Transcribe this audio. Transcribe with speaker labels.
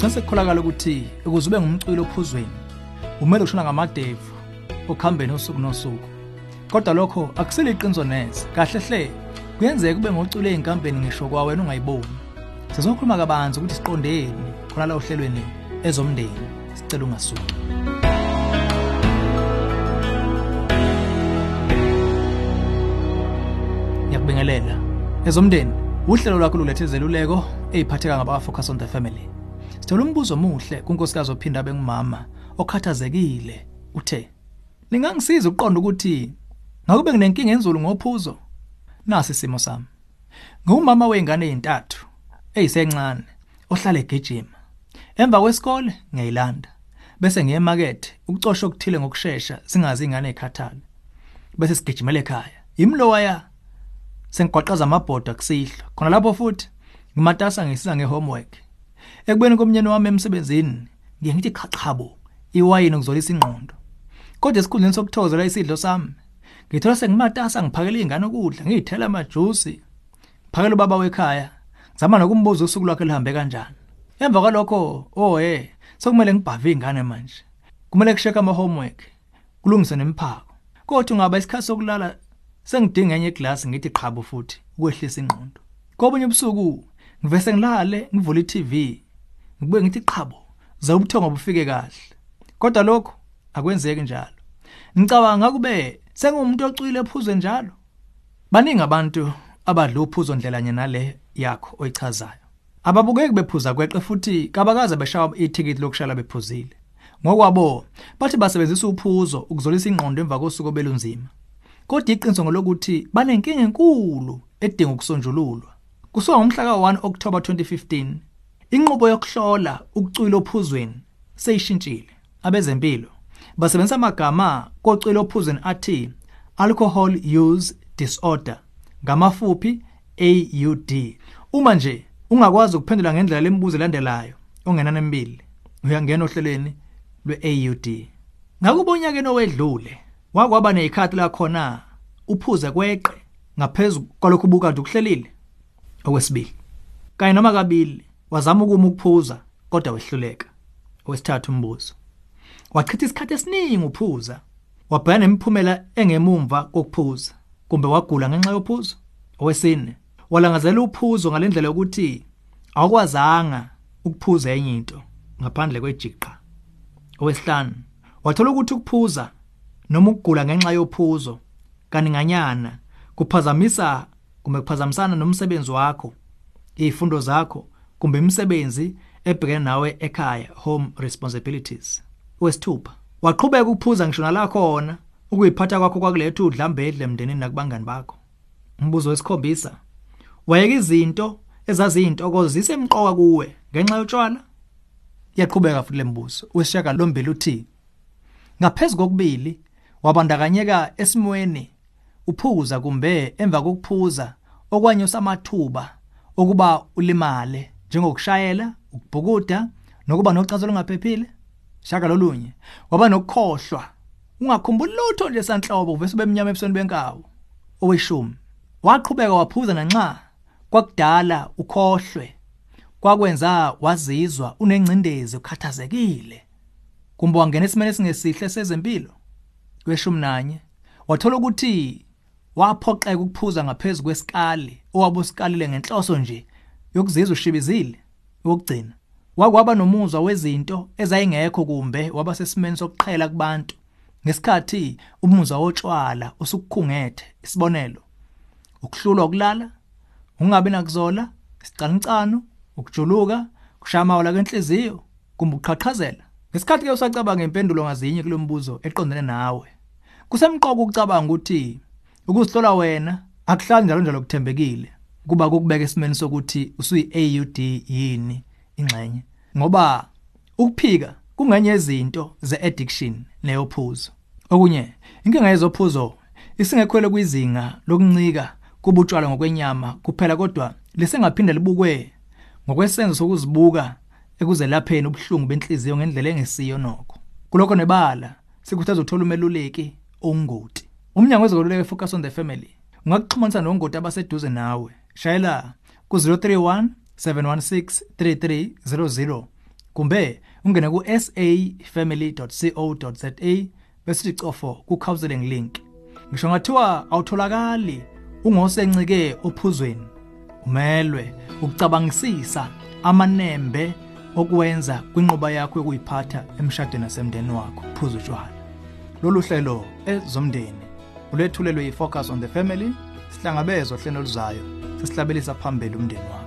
Speaker 1: kugcina sekukholakala ukuthi ukuze ube ngumculi ophuzweni umele ushona ngamadevu okuhambeni usuku nosuku. Kodwa lokho akusile iqiniso neze. Kahle hle kuyenzeka ube ngocule ey'nkambeni ngisho kwawena ungayiboni. Sizokhuluma kabanzi ukuthi siqondeni khona la ohlelweni ezomndeni. Sicela ungasuki. Ngiyakubingelela. Ezomndeni uhlelo lwakho lulethe izeluleko ey'phatheka ngabaka-focus on the family. Sithola umbuzo muhle kunkosikazi ophinda abe ngumama okhathazekile. Uthe ningangisiza ukuqonda ukuthi ngakube nginenkinga enzulu ngophuzo? Nasi isimo sami. Ngumama weingane ezintathu eyisencane ohlala egejima. Emva kwesikole ngiyayilanda bese ngiye emakethe ukucosha okuthile ngokusheshsha singazi ingane ekhathala bese sigijimela ekhaya. Imlowa ya sengigwaqaza amabhoda kusihlwa khona lapho futhi ngimatasa ngisiza ngehomework. Ekubeni komnyeni wami emsebenzini ngiye ngithi chachabo iwayini ukuzolisa ingqondo. Kodwa esikhundleni sokuthokozela isidlo sami ngithola sengimatasa ngiphakela izingane ukudla ngiyithela amajuice phakela ubaba wekhaya ngizama nokumbuza usuku lwakhe lihambe kanjani. Emva kwalokho oh hey sokumele ngibhave izingane manje. Kumele kusheka ama homework kulungise nemphako kodwa ungaba isikhathi sokulala sengidinga enye iglass ngithi qhabo futhi ukwehlisa ingqondo. Kobunye ubusuku ngivese ngilale ngivula iTV ngibuye ngithi qhabo za ubuthongo bufike kahle. Kodwa lokho akwenzeki njalo. Ngicabanga kube sengumuntu ocwile ephuze njalo. Baningi abantu abadla uphuzo ndlelanye nale yakho oyichazayo. Ababukeki bephuza kweqe futhi kabakaze beshawa ithikithi lokushala bephuzile. Ngokwabo bathi basebenzisa uphuzo ukuzolisa ingqondo emva kosuku obelunzima. Kodwa iqiniso ngolokuthi banenkinga enkulu edinga ukusonjululwa. Kusuka ngomhla ka-1 October 2015 inqubo yokuhlola ukucwila ophuzweni seyishintshile. Abezempilo basebenzisa amagama kocwila ophuzweni athi alcohol use disorder ngamafuphi AUD uma nje ungakwazi ukuphendula ngendlela lemibuzo elandelayo ongenana emibili uyangena ohlelweni lwe-AUD ngakuba unyakeni owedlule wakwaba nezikhati la khona uphuze kweqe ngaphezulu kwalokho ubukade ukuhlelile. Okwesibili kanye noma kabili wazama ukuma ukuphuza kodwa wehluleka. Okwesithathu umbuzo. Wachitha isikhathi esiningi uphuza. Wabheka nemiphumela engemumva kokuphuza kumbe wagula ngenxa yophuzo. Owesine walangazela uphuzo ngalendlela yokuthi awukwazanga ukuphuza enye into ngaphandle kwejiqa owesihlanu wathola ukuthi ukuphuza noma ukugula ngenxa yophuzo kaninganyana kuphazamisa kumbe kuphazamisana nomsebenzi wakho izifundo zakho kumbe imisebenzi ebhekene nawe ekhaya home responsibilities. Wesithupha waqhubeka ukuphuza ngisho nala khona ukuyiphatha kwakho kwakuletha udlambedle emndenini nakubangani bakho. Umbuzo wesikhombisa wayeka izinto ezaziyintokozo zisemqoka kuwe ngenxa yotshwala? Yaqhubeka futhi lembuzo wesishaka lombili uthi ngaphezulu kokubili wabandakanyeka esimweni uphuza kumbe emva kokuphuza okwanye usamathuba okuba ulimale njengokushayela ukubhukuda nokuba nocazo olungaphephile? Shaka lolunye. Waba nokukhohlwa. Ungakhumbuli lutho nje sanhlobo uvese bemnyama ebusweni benkawu. Oweshumi waqhubeka waphuza nanxa kwakudala ukhohlwe kwakwenza wazizwa unengcindezi ukhathazekile. Kumbe wangena esimene singesihle sezempilo? Kweshumi nanye wathola ukuthi waphoxeka ukuphuza ngaphezulu kwesikali owabusikalile ngenhloso nje yokuzizwa ushibizile ukugcina wakwaba nomuzwa wezinto ezayingekho kumbe waba sesimeni sokuqhela kubantu. Ngesikhathi umuzwa wotshwala usukukhungethe isibonelo ukuhlulwa ukulala ungabi nakuzola isicanicano ukujuluka kushamawula kwenhliziyo kumbe uqhaqhazela ngesikhathi ke usacabanga impendulo ngazinye kulombuzo eqondene nawe. Kusemqoka ukucabanga ukuthi ukuzihlola wena akuhlali njalo njalo kuthembekile kuba kokubeka esimeni sokuthi usuyi-AUD yini ingxenye. Ngoba ukuphika kungenye izinto ze-addiction neyophuzo. Okunye inkinga yezophuzo isingekhwele kwizinga lokuncika kubutshwala ngokwenyama kuphela kodwa lisengaphinde libukwe ngokwesenzo sokuzibuka ekuzelapheni ubuhlungu benhliziyo ngendlela engesiyo nokho. Kuloko nebala sikhuthaza ukuthola umeluleki ongoti umnyango wezokululeka focus on the family. Ungakuxhumanisa nongoti abaseduze nawe. Shayela ku 031 716 3300 kumbe ungene ku safamily.co.za bese icofo ku counseling link. Ngisho ngathiwa awutholakali ungosencike ophuzweni. Umelwe ukucabangisisa amanembe okwenza kwinqoba yakho yokuyiphatha emshadweni nasemndeni wakho. Phuza utshwala. Lolu hlelo ezomndeni. Ulethulelwe yifocus on the family sihlangabezwa hlelo luzayo sesihlabelisa phambili umndeni wakho.